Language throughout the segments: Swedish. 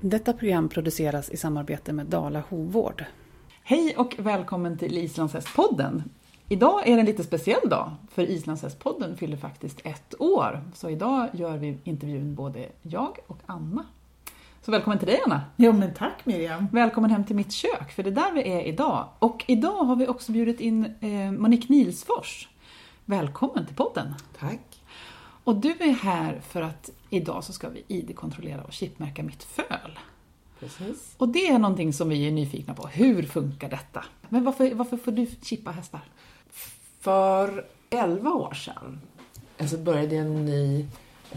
Detta program produceras i samarbete med Dala Hovvård. Hej och välkommen till Islandshästpodden. Idag är det en lite speciell dag, för Islandshästpodden fyller faktiskt ett år. Så idag gör vi intervjun både jag och Anna. Så välkommen till dig Anna! Jo men tack Miriam! Välkommen hem till mitt kök, för det är där vi är idag. Och idag har vi också bjudit in eh, Monique Nilsfors. Välkommen till podden! Tack! Och du är här för att idag så ska vi ID-kontrollera och chipmärka mitt föl. Precis. Och det är någonting som vi är nyfikna på. Hur funkar detta? Men varför, varför får du chippa hästar? För 11 år sedan alltså började en ny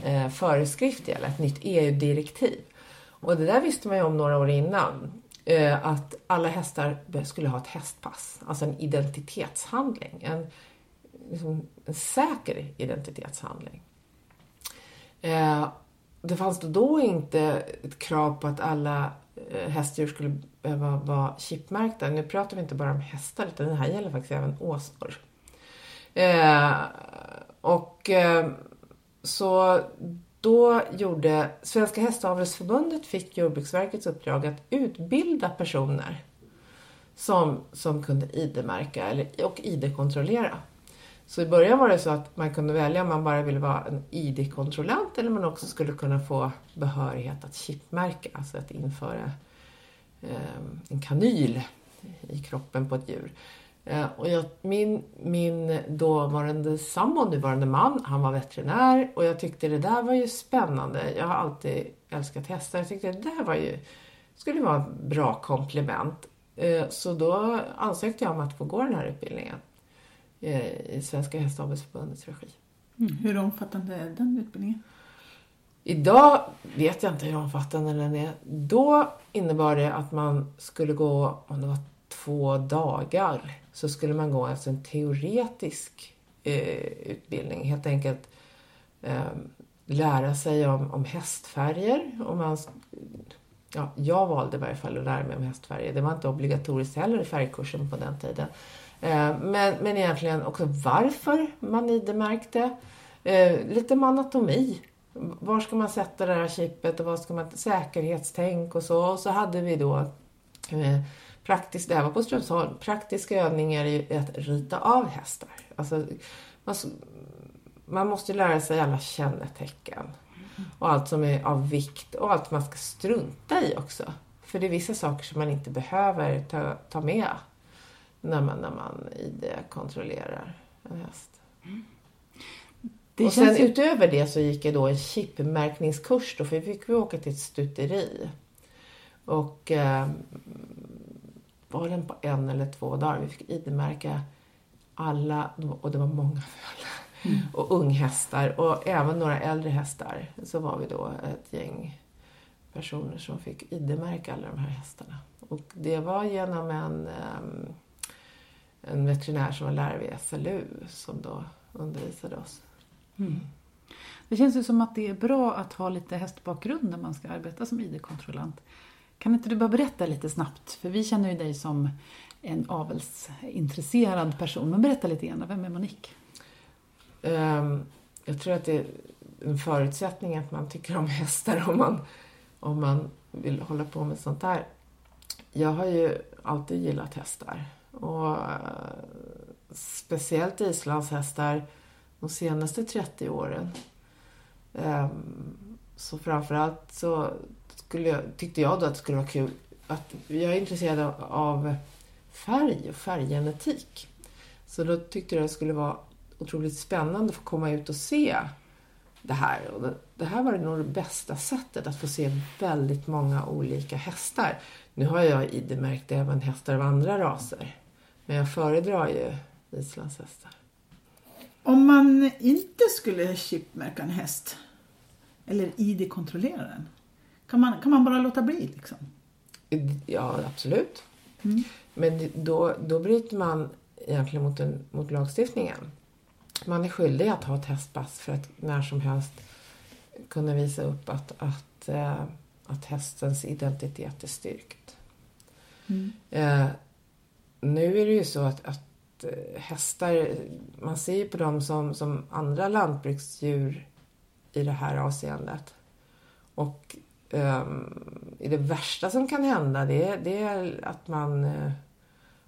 eh, föreskrift gälla, ett nytt EU-direktiv. Och det där visste man ju om några år innan. Eh, att alla hästar skulle ha ett hästpass, alltså en identitetshandling. En, liksom, en säker identitetshandling. Eh, det fanns då inte ett krav på att alla eh, hästdjur skulle behöva vara chipmärkta. Nu pratar vi inte bara om hästar utan det här gäller faktiskt även åsnor. Eh, och eh, så då gjorde Svenska Hästavelsförbundet fick Jordbruksverkets uppdrag att utbilda personer som, som kunde ID-märka eller, och ID-kontrollera. Så i början var det så att man kunde välja om man bara ville vara en ID-kontrollant eller man också skulle kunna få behörighet att chipmärka, alltså att införa ehm, en kanyl i kroppen på ett djur. Eh, och jag, min, min dåvarande sambo, nuvarande man, han var veterinär och jag tyckte det där var ju spännande. Jag har alltid älskat hästar. Jag tyckte det där var ju, skulle vara ett bra komplement. Eh, så då ansökte jag om att få gå den här utbildningen i Svenska Hästavelsförbundets regi. Mm. Hur omfattande är den utbildningen? Idag vet jag inte hur omfattande den är. Då innebar det att man skulle gå, om det var två dagar, så skulle man gå alltså en teoretisk eh, utbildning. Helt enkelt eh, lära sig om, om hästfärger. Om man, ja, jag valde i varje fall att lära mig om hästfärger. Det var inte obligatoriskt heller i färgkursen på den tiden. Eh, men, men egentligen också varför man ID-märkte. Eh, lite med anatomi. Var ska man sätta det här chippet och vad ska man... Säkerhetstänk och så. Och så hade vi då eh, praktiskt, det här var på Strömsholm, praktiska övningar i att rita av hästar. Alltså, man, man måste lära sig alla kännetecken. Och allt som är av vikt och allt man ska strunta i också. För det är vissa saker som man inte behöver ta, ta med när man, när man ID-kontrollerar en häst. Det och sen ju... utöver det så gick jag då en chipmärkningskurs då, för vi fick vi åka till ett stuteri. Och eh, var den på en eller två dagar. Vi fick ID-märka alla, och det var många. Mm. Och unghästar och även några äldre hästar. Så var vi då ett gäng personer som fick ID-märka alla de här hästarna. Och det var genom en um, en veterinär som var lärare vid SLU som då undervisade oss. Mm. Det känns ju som att det är bra att ha lite hästbakgrund när man ska arbeta som ID-kontrollant. Kan inte du bara berätta lite snabbt? För vi känner ju dig som en avelsintresserad person. Men berätta lite grann, vem är Monique? Um, jag tror att det är en förutsättning att man tycker om hästar om man, om man vill hålla på med sånt här. Jag har ju alltid gillat hästar. Och eh, speciellt islandshästar de senaste 30 åren. Ehm, så framförallt så skulle jag, tyckte jag då att det skulle vara kul att jag är intresserad av färg och färggenetik. Så då tyckte jag det skulle vara otroligt spännande att få komma ut och se det här. Och det här var nog det bästa sättet att få se väldigt många olika hästar. Nu har jag ID-märkt även hästar av andra raser. Men jag föredrar ju islandshästar. Om man inte skulle chipmärka en häst eller ID-kontrollera den, kan man, kan man bara låta bli liksom? Ja, absolut. Mm. Men då, då bryter man egentligen mot, en, mot lagstiftningen. Man är skyldig att ha ett hästpass för att när som helst kunna visa upp att, att, äh, att hästens identitet är styrkt. Mm. Äh, nu är det ju så att, att eh, hästar, man ser ju på dem som, som andra lantbruksdjur i det här avseendet. Och är det värsta som kan hända det, är- det är att man, eh,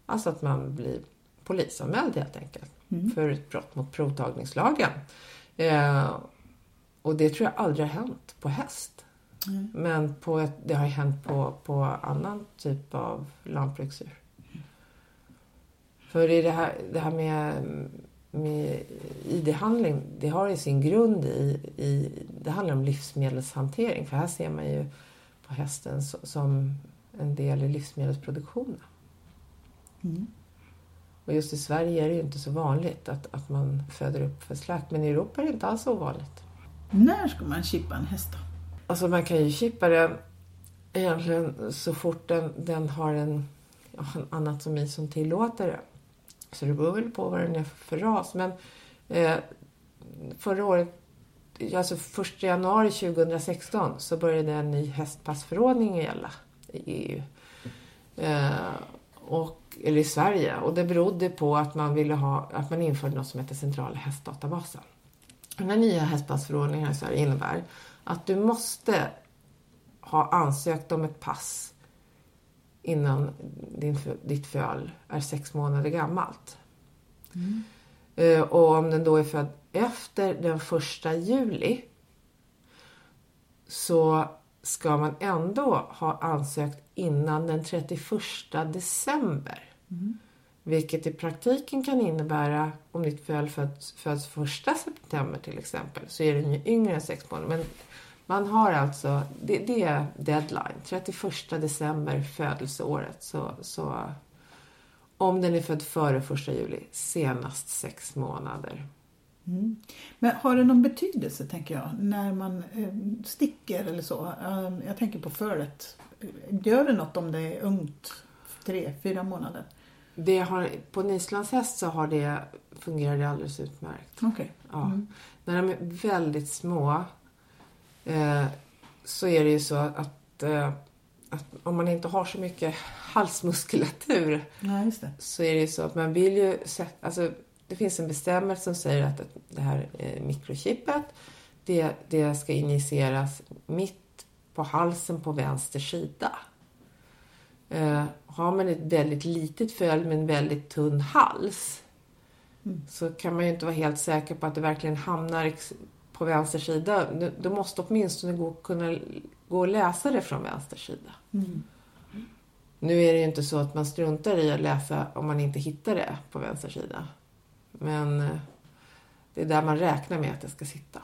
alltså att man blir polisanmäld helt enkelt för ett brott mot provtagningslagen. Eh, och det tror jag aldrig har hänt på häst. Men på ett, det har hänt på, på annan typ av lantbruksdjur. För det här, det här med, med ID-handling, det har ju sin grund i, i... Det handlar om livsmedelshantering. För här ser man ju på hästen so- som en del i livsmedelsproduktionen. Och just i Sverige är det ju inte så vanligt att, att man föder upp för slakt. Men i Europa är det inte alls ovanligt. När ska man chippa en häst då? Alltså man kan ju chippa den egentligen så fort den, den har en en anatomi som tillåter det. Så det beror väl på vad den är för ras. Men eh, förra året, alltså 1 januari 2016 så började en ny hästpassförordning gälla i EU. Eh, och, eller i Sverige. Och det berodde på att man ville ha, att man införde något som heter centrala hästdatabasen. Den här nya hästpassförordningen i Sverige innebär att du måste ha ansökt om ett pass innan din, ditt föl är sex månader gammalt. Eh, Och om den då är född efter den första juli så ska man ändå ha ansökt innan den 31 december. Vilket i praktiken kan innebära, om ditt föl föds, föds första september till exempel, så är den ju yngre än sex månader. Men man har alltså, det, det är deadline, 31 december födelseåret. Så, så om den är född före första juli, senast sex månader. Men har det någon betydelse, tänker jag, när man eh, sticker eller så? Eh, jag tänker på fölet. Gör det något om det är ungt, tre, fyra månader? Det har, på en islandshäst så har det, fungerar det alldeles utmärkt. Okej. Ja. När de är väldigt små eh, så är det ju så att, eh, att om man inte har så mycket halsmuskulatur det. så är det ju så att man vill ju sätta... Alltså, det finns en bestämmelse som säger att det här eh, mikrochippet det, det ska injiceras mitt på halsen på vänster sida. Eh, har man ett väldigt litet föl med en väldigt tunn hals så kan man ju inte vara helt säker på att det verkligen hamnar på vänster sida. Du, du måste åtminstone gå, kunna gå och läsa det från vänster sida. Nu är det ju inte så att man struntar i att läsa om man inte hittar det på vänster sida. Men eh, det är där man räknar med att det ska sitta.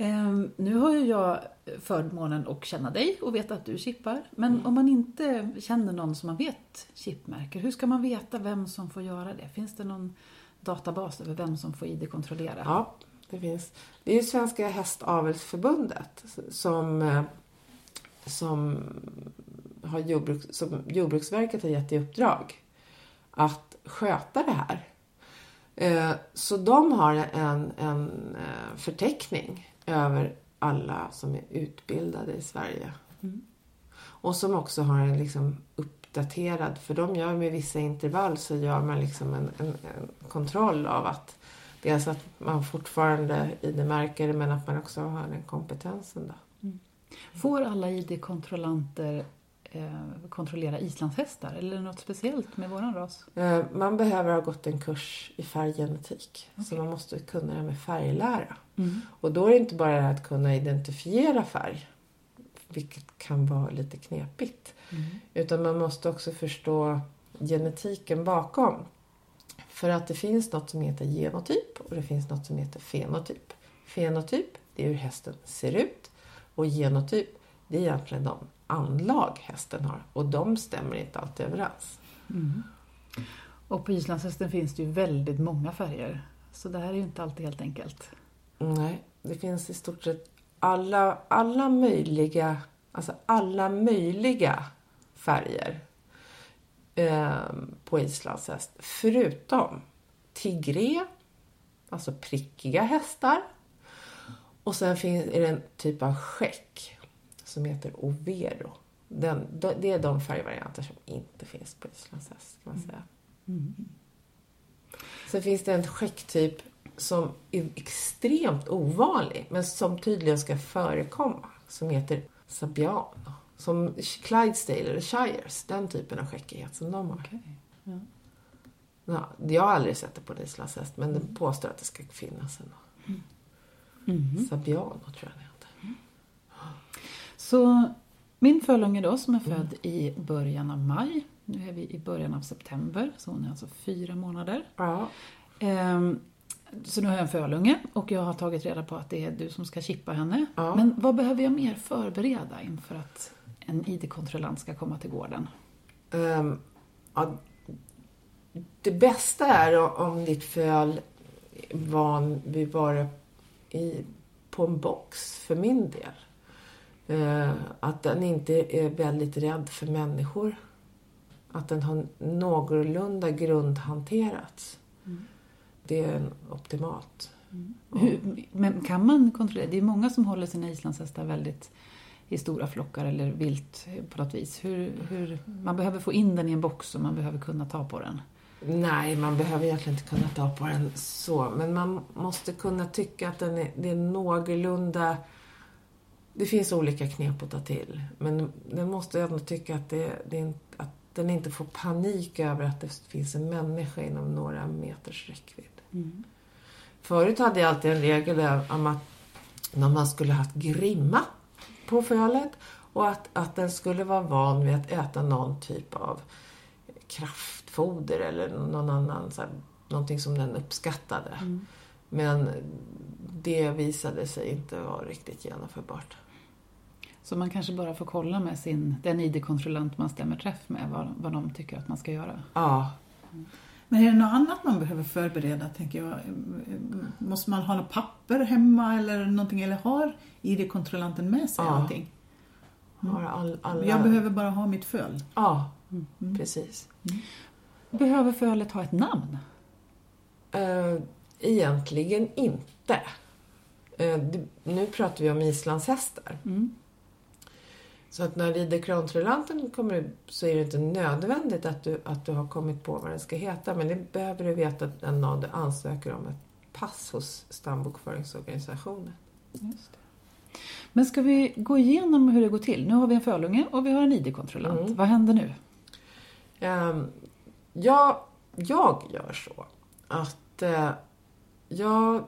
Ehm, nu har ju jag förmånen att känna dig och veta att du chippar. Men om man inte känner någon som man vet chipmärker, hur ska man veta vem som får göra det? Finns det någon databas över vem som får ID-kontrollera? Ja, det finns. Det är ju Svenska Hästavelsförbundet som, eh, som, har jordbruk, som Jordbruksverket har gett i uppdrag att sköta det här. Eh, Så de har en, en eh, förteckning över alla som är utbildade i Sverige. Och som också har en liksom uppdaterad, för de gör med vissa intervall så gör man liksom en, en, en kontroll av att dels att man fortfarande ID-märker men att man också har den kompetensen. Då. Får alla ID-kontrollanter eh, kontrollera islandshästar? Eller är det något speciellt med våran ras? Eh, Man behöver ha gått en kurs i färggenetik. Så man måste kunna det med färglära. Och då är det inte bara att kunna identifiera färg, vilket kan vara lite knepigt. Utan man måste också förstå genetiken bakom. För att det finns något som heter genotyp och det finns något som heter fenotyp. Fenotyp, det är hur hästen ser ut. Och genotyp, det är egentligen de anlag hästen har. Och de stämmer inte alltid överens. Och på islandshästen finns det ju väldigt många färger. Så det här är ju inte alltid helt enkelt. Nej, det finns i stort sett alla, alla möjliga, alltså alla möjliga färger eh, på islandshäst. Förutom tigré, alltså prickiga hästar. Och sen finns, är det en typ av skäck som heter overo. Den, det är de färgvarianter som inte finns på islandshäst kan man säga. Sen finns det en skäcktyp som är extremt ovanlig, men som tydligen ska förekomma, som heter Sabian. Som Clydesdale eller Shires, den typen av skäckighet som de har. Okej. Ja. Ja, jag har aldrig sett det på en islandshäst, men den påstår att det ska finnas en. Mhm. Sabiano tror jag den heter. Så min förlunge då som är född i början av maj. Nu är vi i början av september, så hon är alltså fyra månader. Ja. Ehm, så nu har jag en förlunge och jag har tagit reda på att det är du som ska chippa henne. Ja. Men vad behöver jag mer förbereda inför att en ID-kontrollant ska komma till gården? Ehm, ja, det bästa är om ditt föl är van vid vara i, på en box, för min del. Eh, att den inte är väldigt rädd för människor. Att den har någorlunda grundhanterats. Det är optimalt. Hur, men kan man kontrollera? Det är många som håller sina islandshästar väldigt i stora flockar eller vilt på något vis. Hur, hur, man behöver få in den i en box och man behöver kunna ta på den. Nej, man behöver egentligen inte kunna ta på den så. Men man måste kunna tycka att den är, det är någorlunda... Det finns olika knep att ta till. Men den måste ändå tycka att, det, det att den inte får panik över att det finns en människa inom några meters räckvidd. Förut hade jag alltid en regel om att när man skulle ha haft grimma på fölet och att, att den skulle vara van vid att äta någon typ av kraftfoder eller någon annan, så här, någonting som den uppskattade. Men det visade sig inte vara riktigt genomförbart. Så man kanske bara får kolla med sin, den ID-kontrollant man stämmer träff med vad, vad de tycker att man ska göra. Ja, Men är det något annat man behöver förbereda, tänker jag? Måste man ha något papper hemma eller någonting? Eller har ID-kontrollanten med sig Ja. allting? har all, alla... Jag behöver bara ha mitt föl. Ja, precis. Behöver fölet ha ett namn? Eh, egentligen inte. Det, nu pratar vi om islandshästar. Mm. Så att när riderkontrollanten kommer ut så är det inte nödvändigt att du, att du har kommit på vad den ska heta. Men det behöver du veta den dag du ansöker om ett pass hos stambokföringsorganisationen. Just det. Men ska vi gå igenom hur det går till? Nu har vi en förlunge och vi har en ID-kontrollant. Mm. Vad händer nu? Ehm, jag, jag gör så att eh, jag,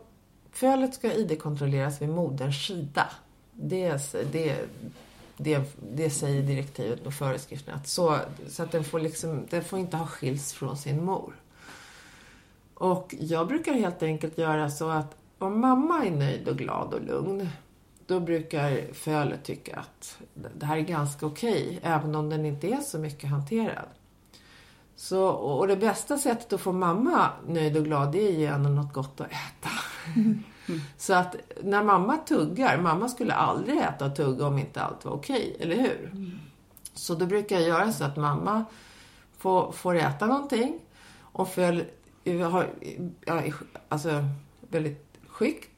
fölet ska ID-kontrolleras vid moderns sida. Det, det, det, det säger direktivet och föreskrifterna. Att så, så att den får, liksom, den får inte ha skilts från sin mor. Och jag brukar helt enkelt göra så att om mamma är nöjd och glad och lugn då brukar fölet tycka att det här är ganska okej, även om den inte är så mycket hanterad. Så, och det bästa sättet att få mamma nöjd och glad, det är att ge henne något gott att äta. Så att när mamma tuggar, mamma skulle aldrig äta och tugga om inte allt var okej, eller hur? Så då brukar jag göra så att mamma får, får äta någonting och för, har, ja, alltså väldigt skyggt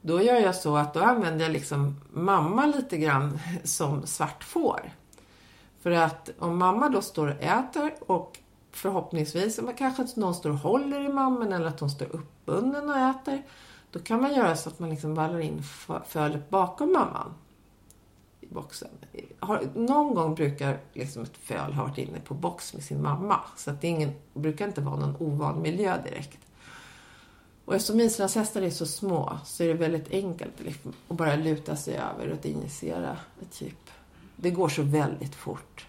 då gör jag så att då använder jag liksom mamma lite grann som svart får. För att om mamma då står och äter och förhoppningsvis men kanske att någon står och håller i mamman eller att hon står uppbunden och äter. Då kan man göra så att man liksom vallar in fölet bakom mamman i boxen. Har, någon gång brukar liksom ett föl ha varit inne på box med sin mamma. Så att det ingen, brukar inte vara någon ovan miljö direkt. Och eftersom islandshästar är så små så är det väldigt enkelt liksom att bara luta sig över och injicera ett chip. Det går så väldigt fort.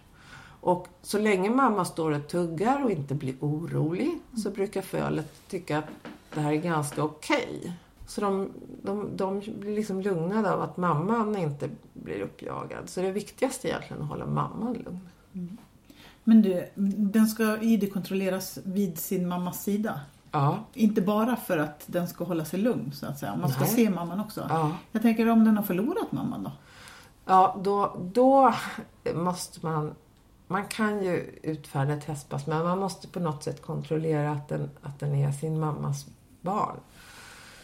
Och så länge mamma står och tuggar och inte blir orolig så brukar fölet tycka att det här är ganska okej. Så de, de, de blir liksom lugnade av att mamman inte blir uppjagad. Så det viktigaste är egentligen att hålla mamman lugn. Men du, den ska ID-kontrolleras vid sin mammas sida. Ja, Inte bara för att den ska hålla sig lugn så att säga. Man ska Nej. se mamman också. ja. Jag tänker om den har förlorat mamman då? Ja, då, då måste man... Man kan ju utfärda ett hästpass, men man måste på något sätt kontrollera att den, att den är sin mammas barn.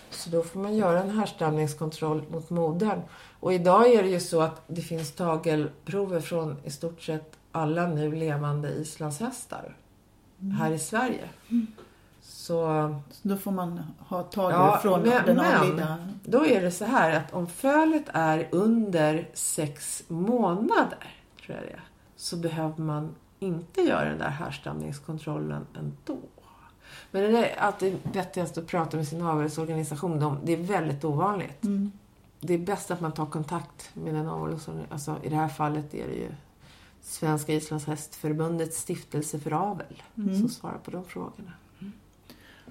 Så då får man göra en härstamningskontroll mot modern. Och idag är det ju så att det finns tagelprover från i stort sett alla nu levande islandshästar här i Sverige. Så Så då får man ha tag Ja, från men- den men- avlidna. då är det så här att om fölet är under sex månader, tror jag det är, så behöver man inte göra den där härstamningskontrollen ändå. Men det är alltid vettigast att prata med sin avelsorganisation om. Det är väldigt ovanligt. Mm. Det är bäst att man tar kontakt med en avelsorganisation. Alltså, I det här fallet är det ju Svenska Islandshästförbundets stiftelse för avel Mm. som svarar på de frågorna.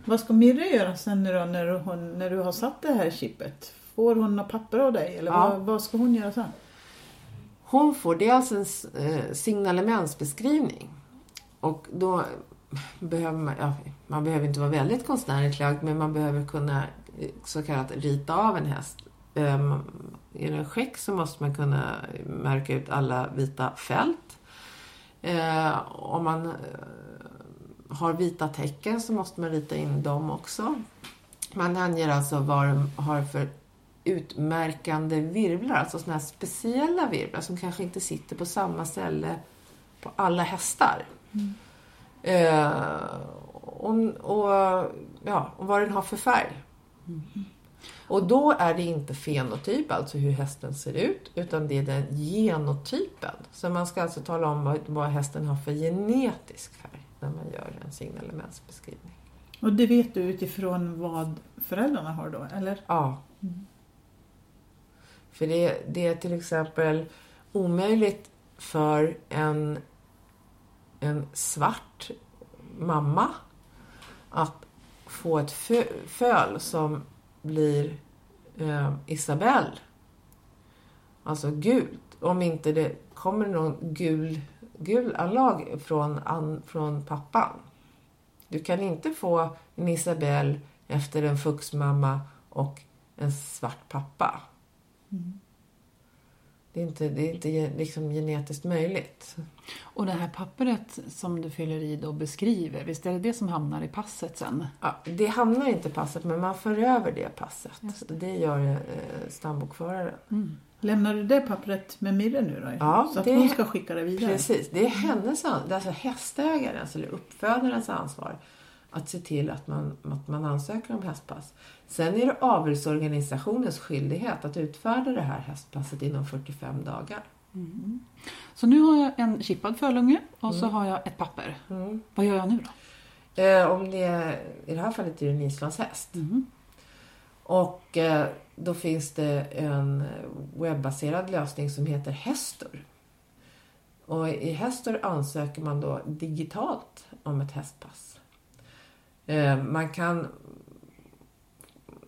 Vad ska Mirre göra sen nu då när, hon, när du har satt det här chippet? Får hon några papper av dig eller Ja. vad, vad ska hon göra sen? Hon får dels en eh, signalementsbeskrivning. Och då behöver man, ja, man behöver inte vara väldigt konstnärligt lagd, men man behöver kunna eh, så kallat rita av en häst. Um, är det en skäck så måste man kunna märka ut alla vita fält. Eh, om man eh, har vita tecken så måste man rita in dem också. Man anger alltså vad de har för utmärkande virvlar, alltså sådana här speciella virvlar som kanske inte sitter på samma ställe på alla hästar. Mm. Eh, och, och, ja, och vad den har för färg. Och då är det inte fenotyp, alltså hur hästen ser ut, utan det är den genotypen. Så man ska alltså tala om vad, vad hästen har för genetisk färg när man gör en signalementsbeskrivning. Och det vet du utifrån vad föräldrarna har då, eller? Ja. För det, det är till exempel omöjligt för en, en svart mamma att få ett fö, föl som blir eh, Isabelle. Alltså gult. Om inte det kommer någon gul, gul anlag från, an, från pappan. Du kan inte få en Isabelle efter en fuxmamma och en svart pappa. Mm. Det är inte, det är inte liksom genetiskt möjligt. Och det här pappret som du fyller i då beskriver, visst är det det som hamnar i passet sen? Ja, det hamnar inte i passet, men man för över det passet. Just Det. gör eh, stambokföraren. Lämnar du det pappret med Mirre nu då? Ja, så att det- hon ska skicka det vidare? Precis. Det är hennes det alltså hästägarens eller uppfödarens ansvar att se till att man, att man ansöker om hästpass. Sen är det avelsorganisationens skyldighet att utfärda det här hästpasset inom 45 dagar. Så nu har jag en chippad fölunge och så har jag ett papper. Mm. Vad gör jag nu då? Eh, om det är, I det här fallet är det en islandshäst. Mhm. Och eh, då finns det en webbaserad lösning som heter Hestor. Och i Hestor ansöker man då digitalt om ett hästpass. Eh, man kan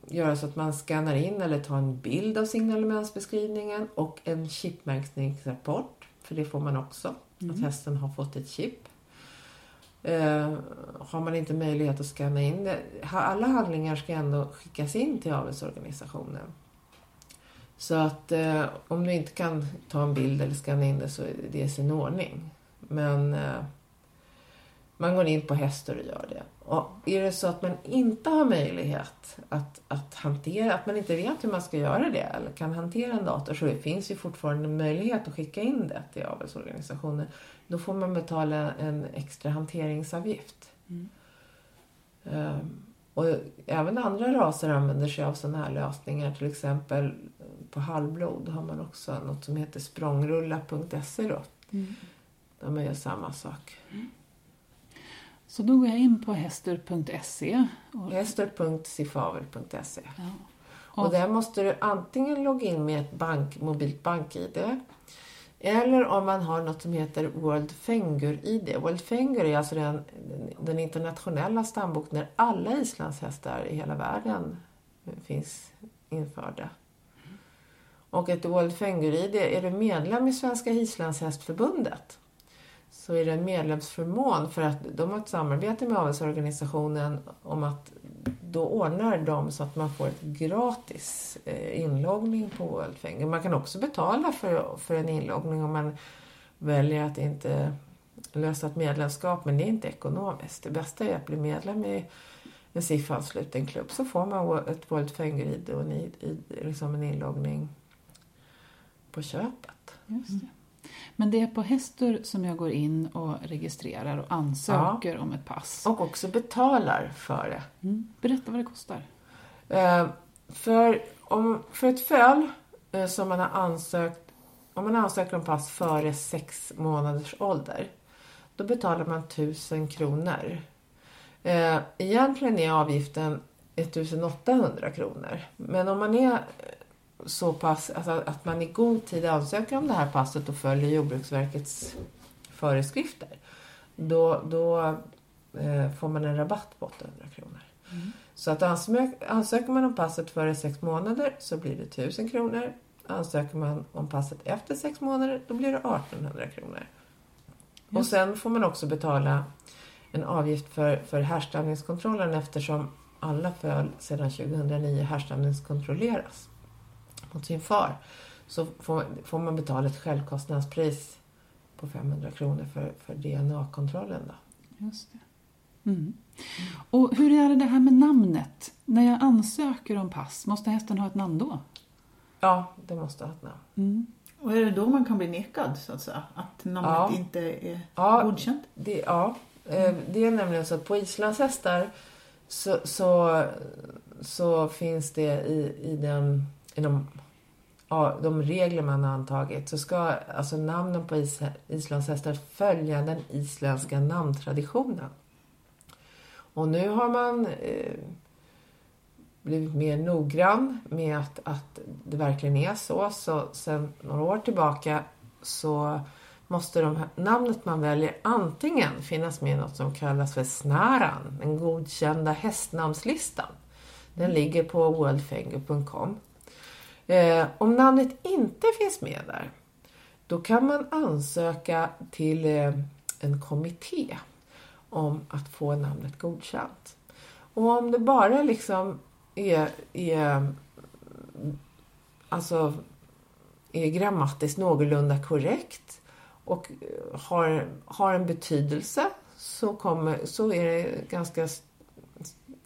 göra så att man skannar in eller tar en bild av signalementsbeskrivningen och en chipmärkningsrapport, för det får man också, att hästen har fått ett chip. Eh, har man inte möjlighet att scanna in det. Alla handlingar ska ändå skickas in till avelsorganisationen. Så att eh, om du inte kan ta en bild eller scanna in det så är det i sin ordning. Men eh, man går in på hästar och gör det. Och är det så att man inte har möjlighet att, att hantera, att man inte vet hur man ska göra det eller kan hantera en dator så det finns ju fortfarande möjlighet att skicka in det till avelsorganisationen. Då får man betala en extra hanteringsavgift. Ehm, och även andra raser använder sig av sådana här lösningar. Till exempel på halvblod har man också något som heter språngrulla.se då. Där man gör samma sak. Så då går jag in på hester.se. och- Hester.sifavel.se Ja. Och där måste du antingen logga in med ett bank, mobilt bank-id eller om man har något som heter World Fengur-id. World Fengur är alltså den, den internationella stambok där alla islandshästar i hela världen finns införda. Och ett World Fengur-id, är du medlem i Svenska Islandshästförbundet så är det en medlemsförmån för att de har ett samarbete med avelsorganisationen om att då ordnar de så att man får ett gratis eh, inloggning på World Finger. Man kan också betala för, för en inloggning om man väljer att inte lösa ett medlemskap, men det är inte ekonomiskt. Det bästa är att bli medlem i en SIF-ansluten klubb så får man ett World Finger-id och en, i- liksom en inloggning på köpet. Just det. Men det är på Hästur som jag går in och registrerar och ansöker om ett pass. Och också betalar för det. Mm. Berätta vad det kostar. Eh, för, om, för ett föl eh, som man har ansökt, om man ansöker om pass före sex månaders ålder, då betalar man 1000 kronor. Eh, egentligen är avgiften 1800 kronor. Men om man är så pass, alltså att man i god tid ansöker om det här passet och följer Jordbruksverkets föreskrifter, då, då eh, får man en rabatt på 800 kronor. Så att ansök, ansöker man om passet före sex månader så blir det 1000 kronor. Ansöker man om passet efter sex månader då blir det 1800 kronor. Och Just. sen får man också betala en avgift för, för härstamningskontrollen eftersom alla föl sedan 2009 härstamningskontrolleras mot sin far. Så får, får man betala ett självkostnadspris på 500 kronor för, för DNA-kontrollen. Då. Just det. Mm. Och hur är det här med namnet? När jag ansöker om pass, måste hästen ha ett namn då? Ja, det måste ha ett namn. Mm. Och är det då man kan bli nekad så att säga? Att namnet Ja. inte är Ja, godkänt? Det, ja, eh, det är nämligen så att på islandshästar så, så, så finns det i, i, den, i de, de regler man har antagit så ska alltså namnen på is, islandshästar följa den isländska namntraditionen. Och nu har man eh, blivit mer noggrann med att, att det verkligen är så. Så sen några år tillbaka så måste de, här- namnet man väljer antingen finnas med i något som kallas för snaran, den godkända hästnamnslistan. Den ligger på worldfinger.com. Eh, om namnet inte finns med där, då kan man ansöka till eh, en kommitté om att få namnet godkänt. Och om det bara liksom är, är mm, alltså är grammatiskt någorlunda korrekt och eh, har, har en betydelse så, kommer, så är det ganska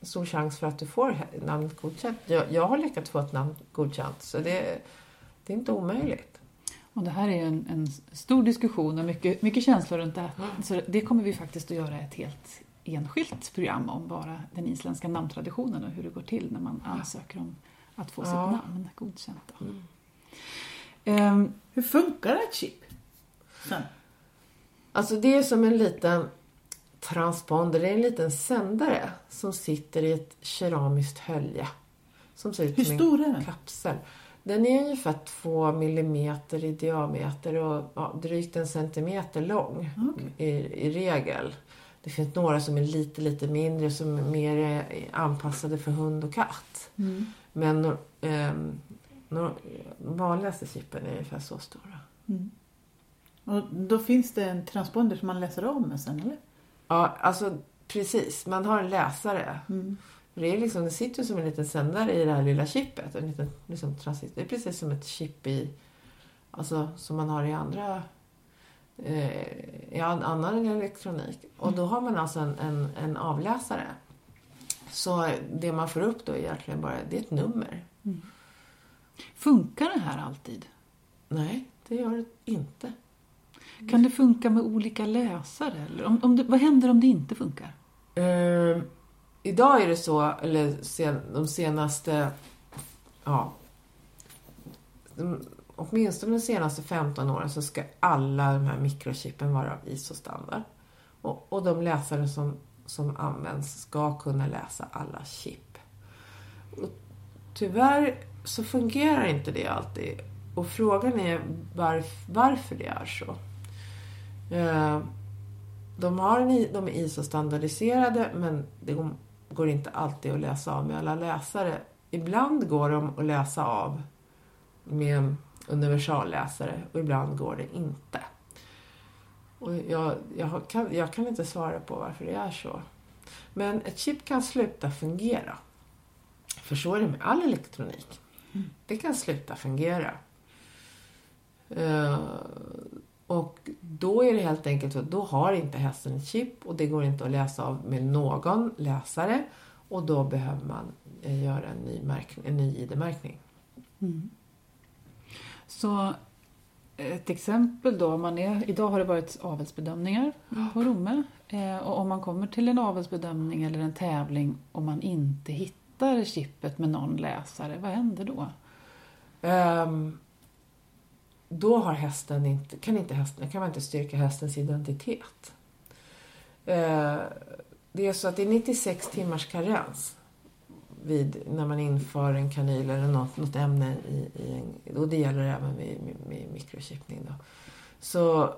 stor chans för att du får namnet godkänt. Jag, jag har lyckats få ett namn godkänt så det, det är inte omöjligt. Och det här är ju en, en stor diskussion och mycket, mycket känslor runt det här. Så det kommer vi faktiskt att göra ett helt enskilt program om bara den isländska namntraditionen och hur det går till när man ansöker om att få Ja. sitt namn godkänt. Då. Ehm, Hur funkar ett chip? Sen? Alltså det är som en liten transponder, det är en liten sändare som sitter i ett keramiskt hölje. Som ser ut Hur som stor är en den? kapsel. Den är ungefär två millimeter i diameter och ja, drygt en centimeter lång i, i regel. Det finns några som är lite, lite mindre som är mer är anpassade för hund och katt. Men ehm, de vanligaste chippen är ungefär så stora. Och då finns det en transponder som man läser av med sen, eller? Ja, alltså precis. Man har en läsare. Mm. Det, är liksom, det sitter som en liten sändare i det här lilla chippet. En liten liksom, transit. Det är precis som ett chip i, alltså, som man har i andra eh, i an, annan elektronik. Och då har man alltså en, en, en avläsare. Så det man får upp då är egentligen bara det är ett nummer. funkar det här alltid? Nej, det gör det inte. Kan det funka med olika läsare? Eller om, om det, vad händer om det inte funkar? Eh, idag är det så, eller sen, de senaste, ja, de, åtminstone de senaste 15 åren så ska alla de här mikrochippen vara av ISO-standard. Och, och de läsare som, som används ska kunna läsa alla chip. Och tyvärr så fungerar inte det alltid. Och frågan är varf, varför det är så. Eh, de, har en, de är ISO-standardiserade men det går- inte alltid att läsa av med alla läsare. Ibland går de att läsa av med en universalläsare och ibland går det inte. Och jag, jag, kan, jag kan inte svara på varför det är så. Men ett chip kan sluta fungera. För så är det med all elektronik. Det kan sluta fungera. Eh, och då är det helt enkelt så att då har inte hästen ett chip och det går inte att läsa av med någon läsare och då behöver man eh, göra en ny, märkning, en ny ID-märkning. Så ett exempel då, man är, idag har det varit avelsbedömningar på Romme. Eh, och om man kommer till en avelsbedömning eller en tävling och man inte hittar chippet med någon läsare, vad händer då? Ehm, då har hästen inte, kan, inte hästen, kan man inte styrka hästens identitet. Eh, det är så att det är 96 timmars karens vid, när man inför en kanyl eller något, något ämne i, i en, och det gäller även vid, vid, vid. Då. Så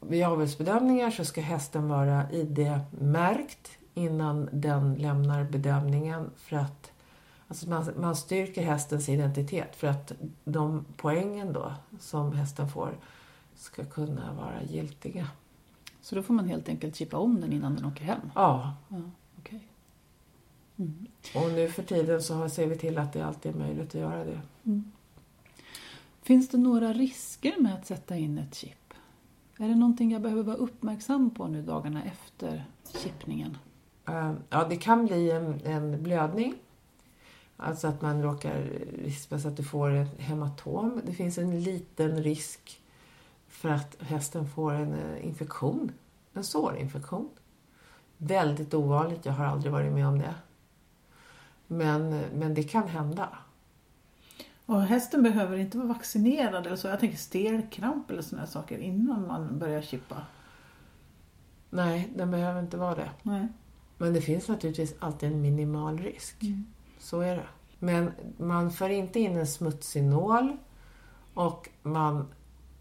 vid avelsbedömningar så ska hästen vara ID-märkt innan den lämnar bedömningen för att alltså man, man styrker hästens identitet för att de poängen då som hästen får ska kunna vara giltiga. Så då får man helt enkelt chippa om den innan den åker hem? Ja. ja okay. mm. Och nu för tiden så ser vi till att det alltid är möjligt att göra det. Mm. Finns det några risker med att sätta in ett chip? Är det någonting jag behöver vara uppmärksam på nu dagarna efter chippningen? Uh, ja, det kan bli en, en blödning. Alltså att man råkar rispa så att du får ett hematom. Det finns en liten risk för att hästen får en uh, infektion. En sårinfektion. Väldigt ovanligt, jag har aldrig varit med om det. Men, men det kan hända. Och hästen behöver inte vara vaccinerad eller så. Jag tänker stelkramp eller sådana saker innan man börjar chippa. Nej, den behöver inte vara det. Nej. Men det finns naturligtvis alltid en minimal risk. Mm. Så är det. Men man för inte in en smutsig nål och man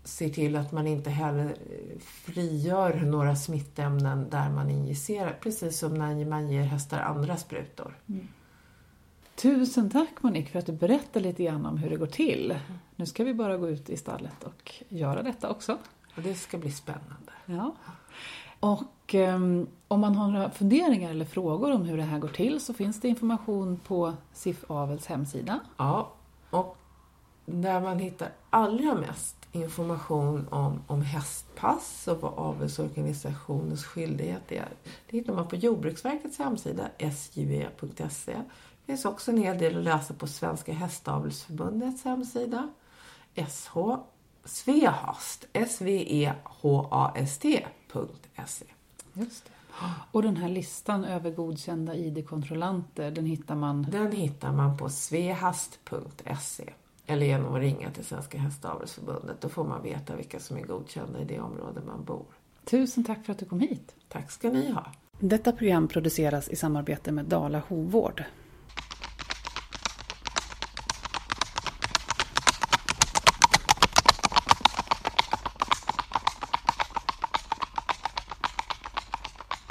ser till att man inte heller frigör några smittämnen där man injicerar. Precis som när man ger hästar andra sprutor. Mm. Tusen tack Monique för att du berättade lite grann om hur det går till. Nu ska vi bara gå ut i stallet och göra detta också. Och det ska bli spännande. Ja. Och um, om man har några funderingar eller frågor om hur det här går till så finns det information på SIF Avels hemsida. Ja, och där man hittar allra mest information om, om hästpass och vad avelsorganisationens skyldighet är. Det hittar man på Jordbruksverkets hemsida, sjue.se. Det finns också en hel del att läsa på Svenska Hästavelsförbundets hemsida, SH, Svehast, S-V-E-H-A-S-T. S-V-E-H-A-S-T.se. Just det. Och den här listan över godkända ID-kontrollanter, den hittar man? Den hittar man på svehast.se eller genom att ringa till Svenska Hästavelsförbundet. Då får man veta vilka som är godkända i det område man bor. Tusen tack för att du kom hit. Tack ska ni ha. Detta program produceras i samarbete med Dala Hovvård.